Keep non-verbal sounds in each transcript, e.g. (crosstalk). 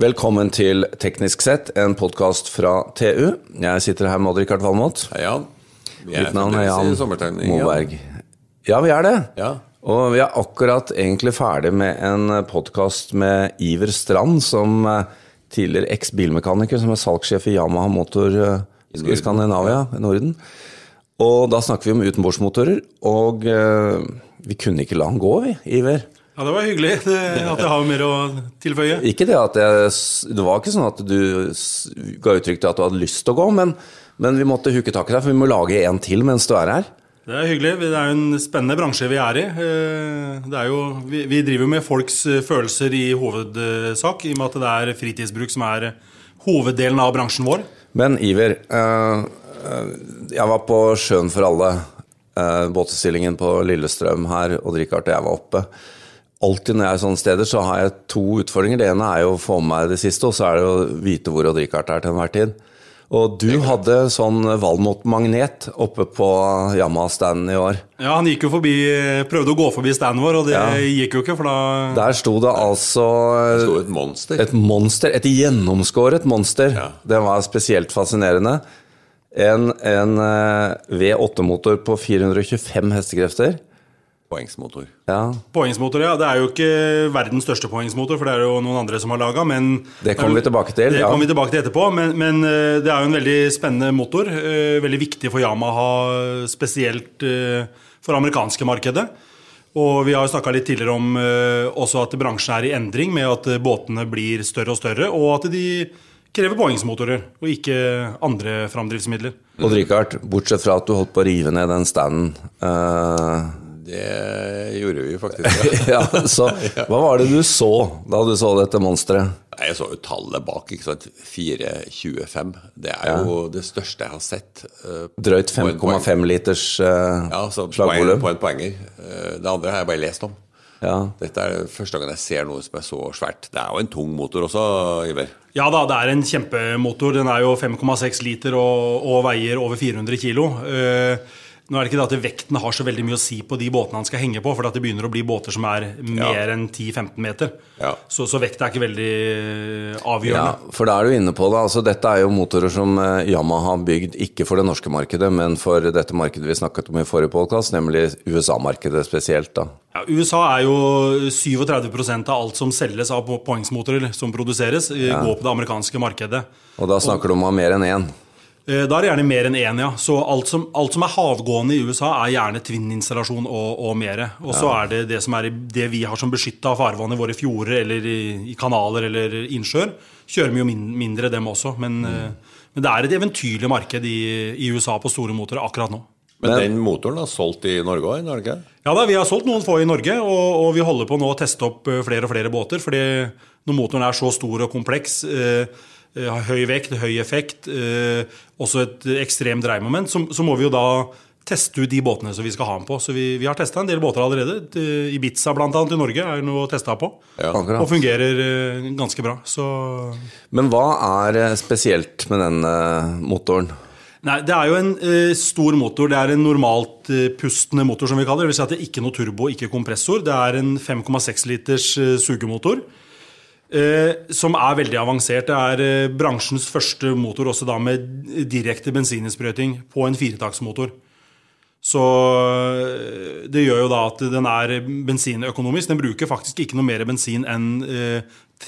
Velkommen til Teknisk sett, en podkast fra TU. Jeg sitter her med Odd-Rikard Valmot. Hei, Jan. Vi er Mitt navn er Jan Moberg. Ja, vi er det. Ja. Og vi er akkurat egentlig ferdig med en podkast med Iver Strand, som eh, tidligere eks-bilmekaniker, som er salgssjef i Yamaha Motor eh, i Skandinavia, i Norden. Og da snakker vi om utenbordsmotorer, og eh, vi kunne ikke la han gå, vi, Iver. Ja, Det var hyggelig at jeg har mer å tilføye. Ikke det at jeg, Det var ikke sånn at du ga uttrykk til at du hadde lyst til å gå, men, men vi måtte huke tak i deg, for vi må lage en til mens du er her. Det er hyggelig. Det er jo en spennende bransje vi er i. Eh, Det er jo, vi, vi driver med folks eh, følelser i hovedsak, i og med at det er fritidsbruk som er hoveddelen av bransjen vår. Men Iver, eh, jeg var på Sjøen for alle, båtutstillingen på Lillestrøm her, og Richard og jeg var oppe. Alltid når jeg er sånne steder, så har jeg to utfordringer. Det ene er jo å få med meg det siste, og så er det å vite hvor Odd Rikard er til enhver tid. Og du hadde sånn Valmot-magnet oppe på Yamaha-standen i år. Ja, Han gikk jo forbi, prøvde å gå forbi standen vår, og det Ja. gikk jo ikke, for da Der sto det altså Det sto et monster. et monster, et gjennomskåret monster. Ja. Det var spesielt fascinerende. En, en eh, V8-motor på 425 hestekrefter. Poengsmotor. Ja, Poengsmotor, ja. Det er jo ikke verdens største poengsmotor, for det er jo noen andre som har laga, men Det kommer vi tilbake til, Det ja. kommer vi tilbake til etterpå, men, men eh, det er jo en veldig spennende motor. eh, Veldig viktig for Yamaha, spesielt for for amerikanske markedet. Og vi har jo snakka litt tidligere om eh, også at bransjen er i endring, med at eh, båtene blir større og større, og at de krever poengsmotorer, og ikke andre framdriftsmidler. Odd Rikard, bortsett fra at du holdt på å rive ned den standen eh, Det gjorde vi faktisk. Ja. (laughs) ja, så (laughs) Hva var det du så da du så dette monsteret? Jeg så jo tallet bak. ikke sant? 425. Det er jo det største jeg har sett. Uh, Drøyt på en poeng. 5,5 liters uh, Ja, så slagvolum. på en poenger. Uh, Det andre har jeg bare lest om. Ja. Dette er første gang jeg ser noe som er så svært. Det er jo en tung motor også, Iver. Ja da, det er en kjempemotor. Den er jo 5,6 liter og, og veier over 400 kilo. Eh, nå er det ikke det at vekten har så veldig mye å si på de båtene han skal henge på, for det begynner å bli båter som er mer enn 10-15 meter. Ja. Så, så vekt er ikke veldig avgjørende. Ja, for da er du inne på det. Altså, dette er jo motorer som eh, Yamaha har bygd ikke for det norske markedet, men for dette markedet vi snakket om i forrige podkast, nemlig USA-markedet spesielt. da. Ja, USA er jo 37% av alt som selges av po- poengsmotorer som produseres, eh, går på det amerikanske markedet. Og da snakker du om å ha mer enn én. Eh, Da er det gjerne mer enn én, ja. Så alt som, alt som er havgående i USA, er gjerne tvinninstallasjon og, og mere. Og så er det det som er det vi har som beskytta farvann i våre fjorder eller i, i kanaler eller innsjøer, kjører vi jo min, mindre dem også. Men, mm. men det er et eventyrlig marked i, i USA på store motorer akkurat nå. Men, den motoren har solgt i Norge òg, ikke? Ja da, Vi har solgt noen få i Norge, og, og vi holder på nå å teste opp eh, flere og flere båter. fordi når motoren er så stor og kompleks, eh, eh, høy vekt, høy effekt, eh, også et ekstremt dreiemoment, så, så må vi jo da teste ut de båtene som vi skal ha den på. Så vi, vi har testa en del båter allerede. Eh, Ibiza annet i Norge er noe testa på. Ja. Og fungerer eh, ganske bra. Så Men hva er eh, spesielt med den eh, motoren? Nei, Det er jo en eh, stor motor. Det er en normalt eh, pustende motor, som vi kaller det. Det vil si at det er ikke noe turbo, ikke kompressor. Det er en 5,6 liters eh, sugemotor. Eh, som er veldig avansert. Det er eh, bransjens første motor også da med direkte bensininnsprøyting på en firetaktsmotor. Så eh, det gjør jo da at den er bensinøkonomisk. Den bruker faktisk ikke noe mer bensin enn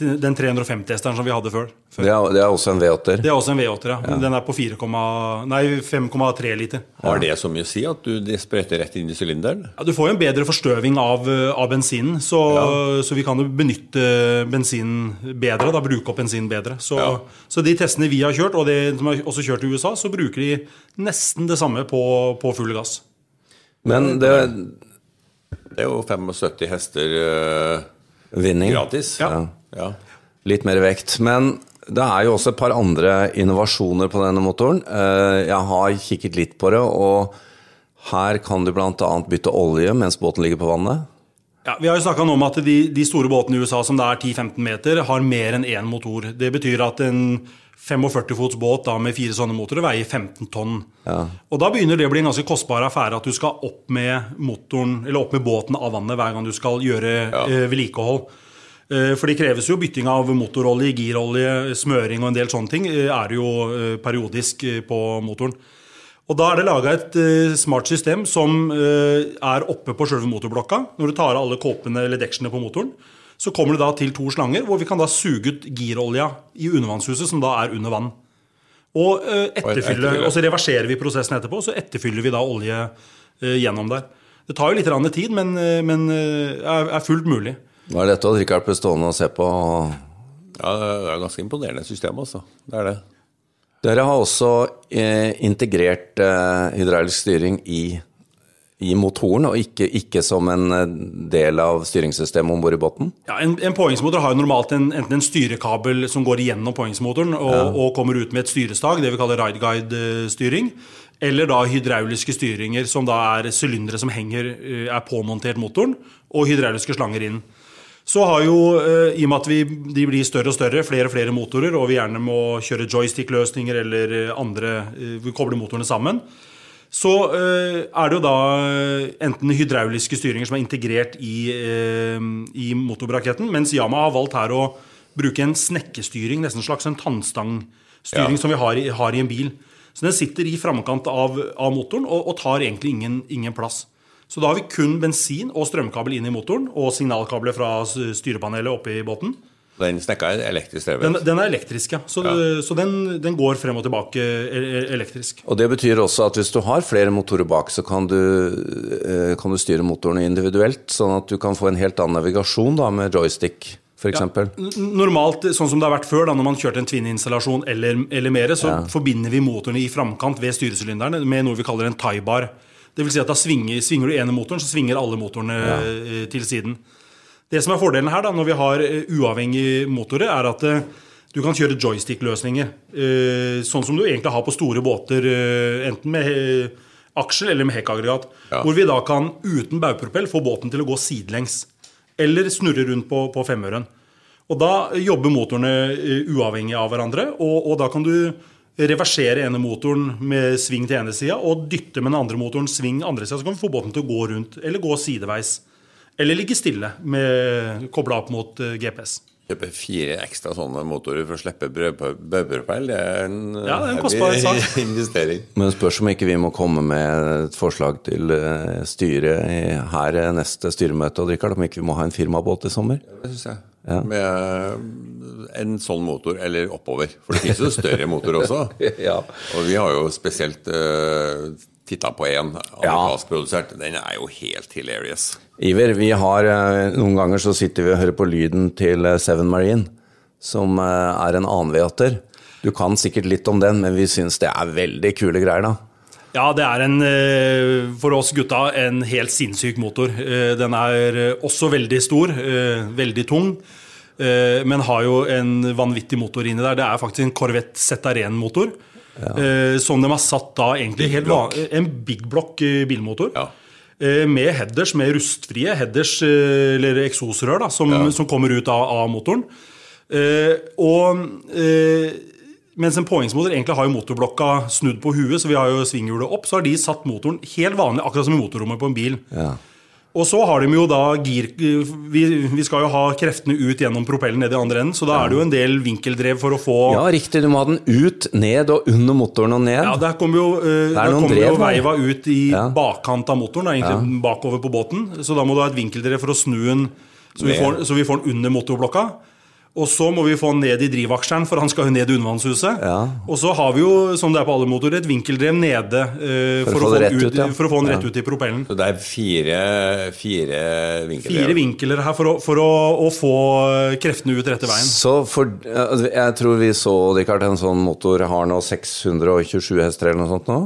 den 350-hesteren som vi hadde før. før. Det er, det er også en V8-er. Det er også en V8, ja. Den er på 5,3 liter. Har det så mye å si at du det sprøyter rett inn i sylinderen? Ja, du får jo en bedre forstøving av, eh, av bensinen, så, så vi kan jo benytte bensinen bedre. da Bruke opp bensinen bedre. Så, Ja. så de testene vi har kjørt, og de som er også kjørt i USA, så bruker de nesten det samme på, på full gass. Men det Det er jo 75 hester øh, Vinning. gratis. Ja. Ja. Litt mer vekt. Men det er jo også et par andre innovasjoner på denne motoren. Eh, Jeg har kikket litt på det, og her kan du bl.a. bytte olje mens båten ligger på vannet. Ja, vi har jo snakka om at de, de store båtene i USA som det er 10-15 meter, har mer enn én motor. Det betyr at en 45 fots båt da, med fire sånne motorer veier 15 tonn. Og Da begynner det å bli en ganske kostbar affære at du skal opp med motoren, eller opp med båten av vannet hver gang du skal gjøre Ja. eh, vedlikehold. Eh, For det kreves jo bytting av motorolje, girolje, smøring og en del sånne ting. eh, er det jo eh, periodisk på motoren. Og Da er det laga et smart system som er oppe på selve motorblokka. Når du tar av alle kåpene eller deksjene på motoren, så kommer det da til to slanger, hvor vi kan da suge ut girolja i undervannshuset, som da er under vann. Og etterfylle, og så reverserer vi prosessen etterpå, og så etterfyller vi da olje gjennom der. Det tar jo litt tid, men, men er fullt mulig. Nå er dette å Richard på stående og se på. Ja, det er ganske imponerende system, altså. Det er det. Dere har også eh, integrert eh, hydraulisk styring i, i motoren, og ikke, ikke som en eh, del av styringssystemet om bord i båten? Ja, en, en påhengsmotor har jo normalt en, enten en styrekabel som går igjennom påhengsmotoren og, og kommer ut med et styrestag, det vi kaller ride guide-styring. Eller da hydrauliske styringer, som da er sylindere som henger, eh, er påmontert motoren, og hydrauliske slanger inn. Så har jo, eh, i og med at vi, de blir større og større, flere og flere motorer, og vi gjerne må kjøre joystick-løsninger eller eh, andre eh, Vi kobler motorene sammen. Så er det jo da enten hydrauliske styringer som er integrert i, i motorbraketten, mens Yama har valgt her å bruke en snekkestyring, nesten en slags en tannstangstyring Ja. som vi har i, har i en bil. Så den sitter i framkant av, av motoren og, og tar egentlig ingen, ingen plass. Så da har vi kun bensin og strømkabel inn i motoren og signalkabler fra styrepanelet oppe i båten. Den snekka er elektrisk drevet. Den, den er elektrisk, ja. Så, så den, den går frem og tilbake e- e- elektrisk. Og Det betyr også at hvis du har flere motorer bak, så kan du, eh, kan du styre motorene individuelt, sånn at du kan få en helt annen navigasjon da, med joystick, for N- Normalt, sånn som det har vært før, da, når man kjørte en Twin-installasjon eller, eller mer, så forbinder vi motorene i framkant ved styresylinderen med noe vi kaller en tie-bar. Det vil si at da svinger, svinger du ene motoren, så svinger alle motorene ja. til siden. Det som er fordelen her, da, når vi har eh, uavhengige motorer, er at eh, du kan kjøre joystick-løsninger. eh, Sånn som du egentlig har på store båter, eh, enten med eh, aksjel eller med hekkaggregat. Ja. Hvor vi da kan uten baugpropell få båten til å gå sidelengs. Eller snurre rundt på, på femøren. Og da jobber motorene eh, uavhengig av hverandre, og, og da kan du reversere ene motoren med sving til ene sida og dytte med den andre motoren sving andre sida. Så kan vi få båten til å gå rundt, eller gå sideveis. Eller ligge stille, med kobla opp mot eh, GPS. Kjøpe fire ekstra sånne motorer for å slippe baugbropell, det er en, Ja, det er en kostbar sak. (laughs) investering. Men spørs om ikke vi må komme med et forslag til eh, styret her eh, neste styremøte, og Richard, om ikke vi må ha en firmabåt i sommer? Det synes jeg. Med en sånn motor, eller oppover. For det finnes jo større motor også. (laughs) Ja. Og vi har jo spesielt uh, titta på en amerikanskprodusert. Den er jo helt hilarious. Iver, vi har uh, noen ganger så sitter vi og hører på lyden til eh, Seven Marine, som uh, er en annen V8-er. Du kan sikkert litt om den, men vi syns det er veldig kule greier, da. Ja, det er en, eh, for oss gutta en helt sinnssyk motor. Eh, Den er også veldig stor, eh, veldig tung, men har jo en vanvittig motor inni der. Det er faktisk en Corvette ZR1-motor. Ja. Som de har satt da egentlig Big helt. En big block bilmotor. Ja. Med headers, med rustfrie headers, eller eksosrør, da, som, som kommer ut av, av motoren. Og mens en påhengsmotor egentlig har jo motorblokka snudd på huet, så vi har jo svinghjulet opp, så har de satt motoren helt vanlig, akkurat som i motorrommet på en bil. Ja. Og så har de jo da gir... Vi, vi skal jo ha kreftene ut gjennom propellen ned i andre enden, så da er det jo en del vinkeldrev for å få ja, riktig. Du må ha den ut, ned og under motoren og ned. Ja, Der kommer jo, eh, der jo drev her. veiva ut i Ja. bakkant av motoren, da, egentlig bakover på båten. Så da må du ha et vinkeldrev for å snu den, så vi, får, så vi får den under motorblokka. Og så må vi få den ned i drivaksjeren, for han skal jo ned i undervannshuset. Ja. Og så har vi jo, som det er på alle motorer, et vinkeldrev nede uh, For å for, få å ut, ut, ja. for å få den rett ut i propellen. Så det er fire, fire vinkler. Fire vinkler her for å, for å, å få kreftene ut rette veien. Så for, altså, jeg tror vi så, Richard, en sånn motor har nå 627 hester eller noe sånt nå.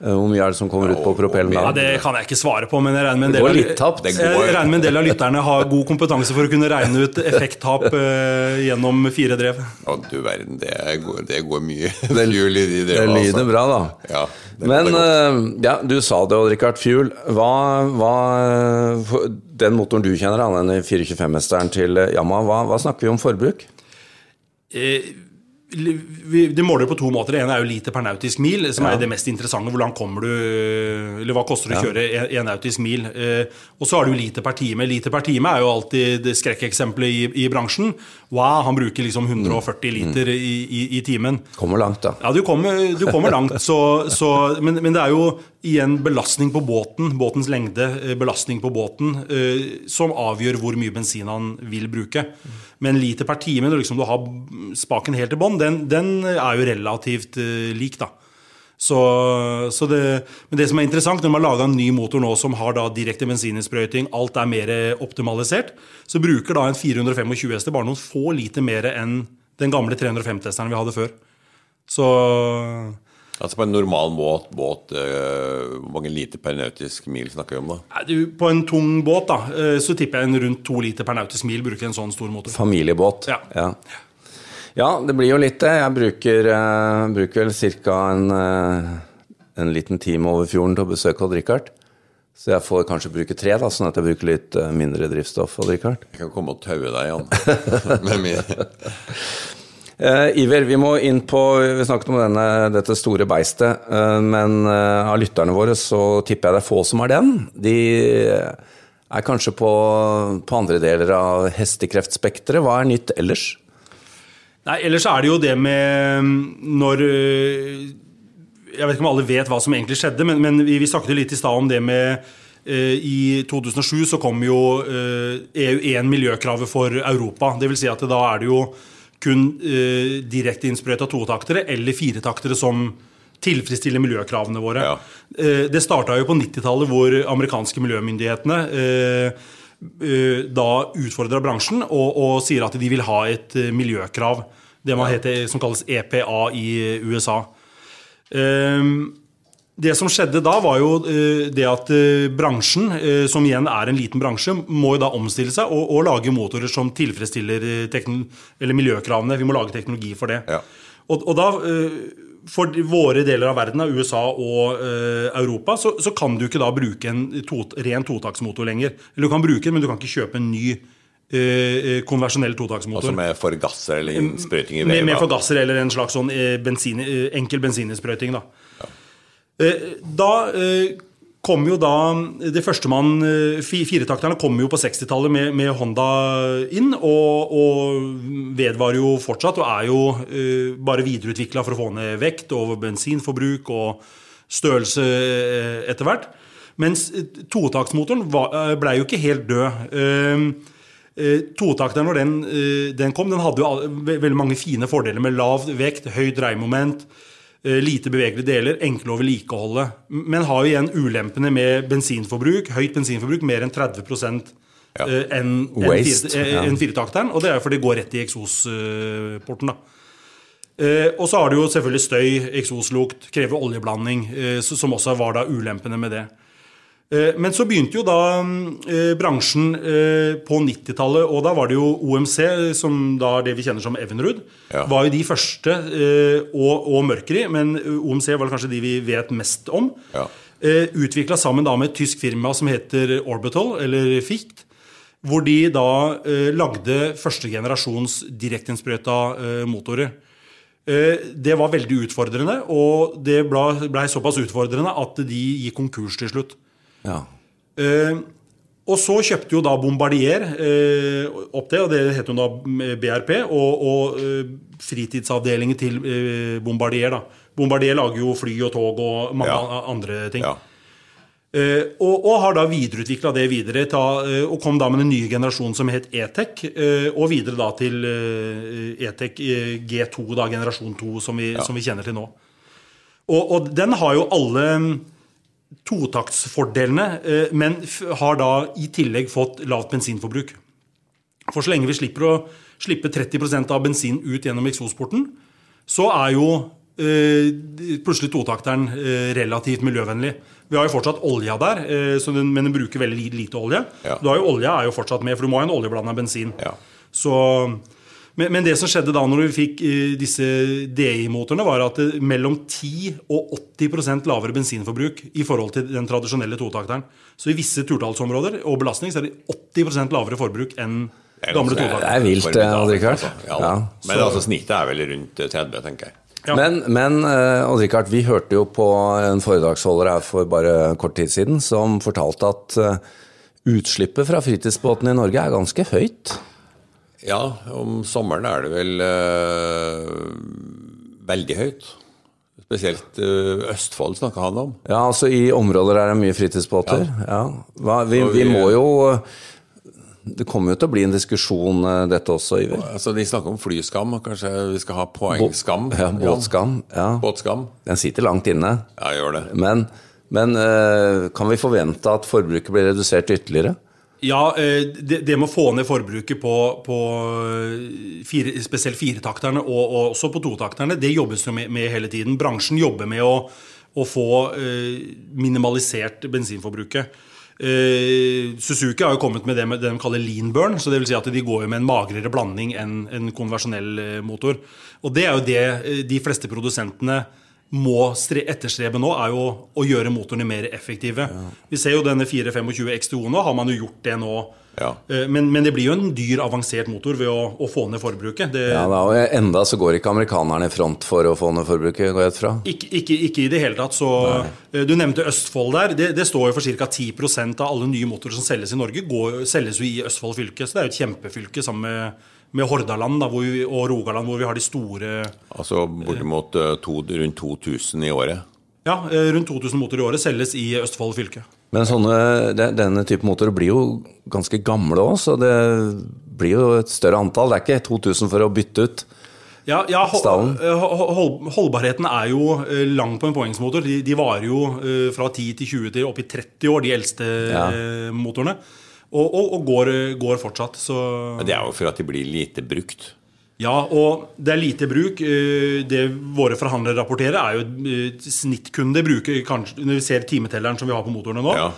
Eh, Hvor mye er det som kommer ut på propellen Ja. Det kan jeg ikke svare på, men jeg regner med en del, av- litt tapt. Det jeg regner med en del av lytterne har god kompetanse for å kunne regne ut effekttap eh, gjennom fire drev. Å, du verden, det går, det går mye (laughs) fuel i de Det lyder lyder bra, da. Ja, Men eh, ja, du sa det, Odd Rikard Fuel. Hva, hva Den motoren du kjenner, den 425-mesteren til Yamaha, hva, hva snakker vi om forbruk? Eh, De måler på to måter. Det ene er jo liter per nautisk mil, som ja. er det mest interessante. Hvor langt kommer du Eller hva koster det å kjøre en nautisk mil? Eh, og så har du liter per time. Liter per time er jo alltid det skrekkeksempelet i, i, bransjen. Wow, han bruker liksom 140 liter i, i, i, timen. Kommer langt, da. Ja, du kommer, du kommer langt. Så, så, men, men, det er jo igjen belastning på båten, båtens lengde, eh, belastning på båten, eh, som avgjør hvor mye bensin han vil bruke. Men liter per time, når liksom du har spaken helt i bånn, den, den, er jo relativt uh, lik, da. Så, så det, men det som er interessant, når man har laga en ny motor nå som har da direkte bensininnsprøyting, alt er mer optimalisert, så bruker da en 425 hester bare noen få liter mer enn den gamle 350-testeren vi hadde før. Så Altså På en normal båt, båt uh, hvor mange liter per nautisk mil snakker vi om da? På en tung båt da, uh, så tipper jeg en rundt to liter per nautisk mil bruker en sånn stor motor. Familiebåt. Ja. ja. ja det blir jo litt det. Jeg bruker, uh, bruker vel ca. En, en liten time over fjorden til å besøke Odd-Rikard. Så jeg får kanskje bruke tre, da, sånn at jeg bruker litt mindre drivstoff. Odd-Rikard. Jeg kan komme og taue deg, Jan. (laughs) Med min Uh, Iver, vi må inn på Vi snakket om denne, dette store beistet. Uh, men uh, av lytterne våre så tipper jeg det er få som har den. De er kanskje på, på andre deler av hestekreftspekteret. Hva er nytt ellers? Nei, Ellers er det jo det med når Jeg vet ikke om alle vet hva som egentlig skjedde, men, men vi, vi snakket litt i stad om det med i 2007 så kom jo EU1 miljøkravet for Europa. Det vil si at da er det jo kun eh, direkte innsprøyta totaktere eller firetaktere som tilfredsstiller miljøkravene våre. Ja. Eh, det starta jo på 90-tallet, hvor amerikanske miljømyndighetene eh, eh, da utfordra bransjen og, og, sier at de vil ha et miljøkrav. Det man heter, som kalles EPA i USA. Eh, det som skjedde da, var jo eh, det at eh, bransjen, eh, som igjen er en liten bransje, må jo da omstille seg og, og lage motorer som tilfredsstiller miljøkravene. Vi må lage teknologi for det. Ja. Og, og, da, for våre deler av verden, av USA og Europa, så, så, kan du ikke da bruke en to, ren totaksmotor lenger. Eller du kan bruke den, men du kan ikke kjøpe en ny konversjonell totaksmotor. Altså med forgasser eller innsprøyting i veien? Med, med forgasser eller en slags sånn bensin, enkel bensininnsprøyting. da. Eh, da eh, kom jo da De første man eh, Firetakterne kom jo på 60-tallet med, med, Honda inn, og, og, vedvarer jo fortsatt og er jo bare videreutvikla for å få ned vekt og bensinforbruk og størrelse etter hvert. Mens totaktsmotoren blei jo ikke helt død. Uh, Totakteren, når den, den, kom, den hadde jo veldig mange fine fordeler med lav vekt, høyt dreiemoment, lite bevegelige deler, enkle å vedlikeholde. Men har jo igjen ulempene med bensinforbruk, høyt bensinforbruk, mer enn 30 ja. Eh, enn en eh, en firetakteren. Og det er fordi det går rett i eksosporten. Og så har du jo selvfølgelig støy, eksoslukt, krever oljeblanding, som også var da ulempene med det. Eh, men så begynte jo da eh, bransjen eh, på 90-tallet, og da var det jo OMC, som da er det vi kjenner som Evenrud, ja. var jo de første, og, og Mercury, men OMC var kanskje de vi vet mest om. Ja. Utvikla sammen da med et tysk firma som heter Orbital, eller Ficht. Hvor de da lagde første generasjons direkteinnsprøyta motorer. Det var veldig utfordrende, og det blei ble såpass utfordrende at de gikk konkurs til slutt. Ja. Eh, og så kjøpte jo da Bombardier eh, opp det, og det het jo da BRP, og, og eh, fritidsavdelingen til eh, Bombardier. da. Bombardier lager jo fly og tog og mange ja. andre ting. Ja. Uh, og, og, har da videreutvikla det videre ta, uh, og kom da med den nye generasjonen som het E-Tech, uh, og videre da til E-Tech G2, da, generasjon 2, som vi, ja. som vi, kjenner til nå. Og, og den har jo alle totaktsfordelene, eh, men har da i tillegg fått lavt bensinforbruk. For så lenge vi slipper å slippe 30% av bensin ut gjennom eksosporten, så er jo eh, plutselig totakteren eh, relativt miljøvennlig. Vi har jo fortsatt olja der, men den bruker veldig lite olje. Ja. Du har jo Olja er jo fortsatt med, for du må ha en oljeblanda bensin. Ja. Så men, men, det som skjedde da når vi fikk uh, disse DI-motorene, var at det, mellom 10 og 80% lavere bensinforbruk i forhold til den tradisjonelle totakteren. Så i visse turtallsområder og belastning så er det 80% lavere forbruk enn gamle totaktere. Det er vilt, formidabelt, Odd Rikard. altså. Ja, Ja, Men altså, snittet er vel rundt 30, tenker jeg. Ja. Men, men eh, Odd Rikard, vi hørte jo på en foredragsholder her for bare kort tid siden som fortalte at eh, utslippet fra fritidsbåtene i Norge er ganske høyt. Ja, om sommeren er det vel øh, veldig høyt. Spesielt eh, Østfold snakka han om. Ja, altså i områder der det er mye fritidsbåter. Ja. Hva, vi, vi må jo Det kommer jo til å bli en diskusjon, eh, dette også, Iver. Altså, De snakker om flyskam, kanskje vi skal ha poengskam? Ja, båtskam. Ja. Båtskam? Den sitter langt inne. Ja, gjør det. Men, men eh, kan vi forvente at forbruket blir redusert ytterligere? Ja, eh, det, med å få ned forbruket på, på eh, fire, spesielt firetakterne og, og også på totakterne, det jobbes jo med, hele tiden. Bransjen jobber med å, å få eh, minimalisert bensinforbruket. Eh, Suzuki har jo kommet med det, med det de kaller lean burn, så det vil si at de går jo med en magrere blanding enn en konversjonell eh, motor. Og det er jo det eh, de fleste produsentene må etterstrebe nå, er jo å gjøre motorene mer effektive. Vi ser jo denne 425 X2 nå, har man jo gjort det nå. Ja. Eh, Men, men det blir jo en dyr, avansert motor ved å, å få ned forbruket. Det, Ja, da, og Enda så går ikke amerikanerne i front for å få ned forbruket, går jeg ut fra. ikke, ikke, ikke i det hele tatt. Så, eh, du nevnte Østfold der. Det, det står jo for ca. 10% av alle nye motorer som selges i Norge, går, selges jo i Østfold fylke. Så det er jo et kjempefylke sammen med, med Hordaland da, hvor vi, og Rogaland, hvor vi har de store Altså bortimot eh, to, rundt 2000 i året. Ja, eh, rundt 2000 motorer i året selges i Østfold fylke. Men sånne, denne type motorer blir jo ganske gamle òg, så det blir jo et større antall. Det er ikke 2000 for å bytte ut. Ja, ja hold, Stallen. eh, hold, Holdbarheten er jo lang på en påhengsmotor. De, de varer jo fra 10 til 20 til opp i 30 år, de eldste Ja. motorene. Og, og, og går, går fortsatt. Så det er jo for at de blir lite brukt. Ja, og det er lite bruk. Eh, Det våre forhandlere rapporterer, er jo eh, snittkunde bruker kanskje Når vi ser timetelleren som vi har på motorene nå, Ja.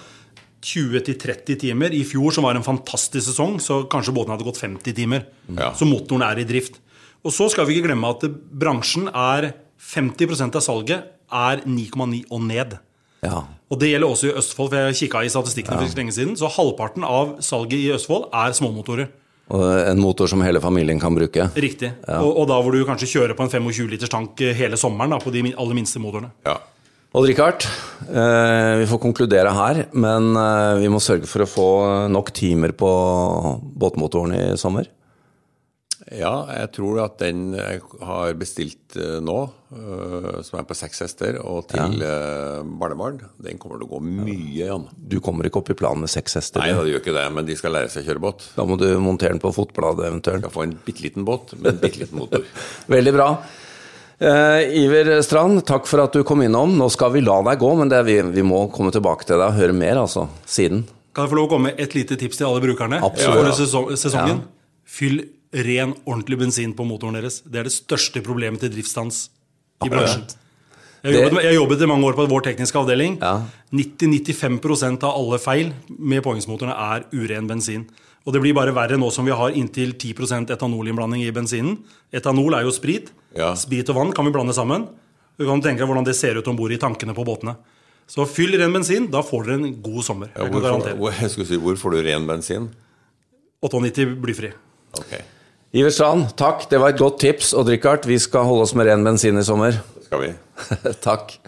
20-30 timer. I fjor, som var en fantastisk sesong, så kanskje båten hadde gått 50 timer. Ja. Så motoren er i drift. Og så skal vi ikke glemme at bransjen er 50 av salget er 9,9 og ned. Ja. Og det gjelder også i Østfold, for jeg kikka i statistikkene for ikke lenge siden. Så halvparten av salget i Østfold er småmotorer. Og en motor som hele familien kan bruke. Riktig. Og, og da hvor du kanskje kjører på en 25 liters tank eh, hele sommeren da, på de aller minste motorene. Ja. Odd Rikard, eh, vi får konkludere her, men eh, vi må sørge for å få nok timer på båtmotoren i sommer. Ja, jeg tror at den jeg har bestilt eh, nå, eh, som er på seks hester, og til ja. barnebarn, den kommer til å gå mye, Jan. Du kommer ikke opp i planen med seks hester. Nei, det gjør ikke det, men de skal lære seg å kjøre båt. Da må du montere den på fotbladet eventuelt. Skal få en bitte liten båt med en bitte liten motor. (laughs) Veldig bra. Eh, Iver Strand, takk for at du kom innom. Nå skal vi la deg gå, men det er vi, vi må komme tilbake til deg og høre mer altså, siden. Kan jeg få lov å komme med et lite tips til alle brukerne? Absolutt. For sesong, sesongen? Fyll ren, ordentlig bensin på motoren deres. Det er det største problemet til driftsstans i bransjen. Jeg har jobbet, jeg jobbet i mange år på vår tekniske avdeling. Ja. 90-95% av alle feil med påhengsmotorene er uren bensin. Og det blir bare verre nå som vi har inntil 10% etanolinnblanding i bensinen. Etanol er jo sprit. Ja. Sprit og vann kan vi blande sammen. Du kan tenke deg hvordan det ser ut om bord i tankene på båtene. Så fyll ren bensin, da får dere en god sommer. Ja, Jeg kan hvor, får, hvor, si, hvor får du ren bensin? 98 blyfri. Ok, Iver Strand, takk. Det var et godt tips. Og Richard, vi skal holde oss med ren bensin i sommer. det skal vi. (laughs) takk.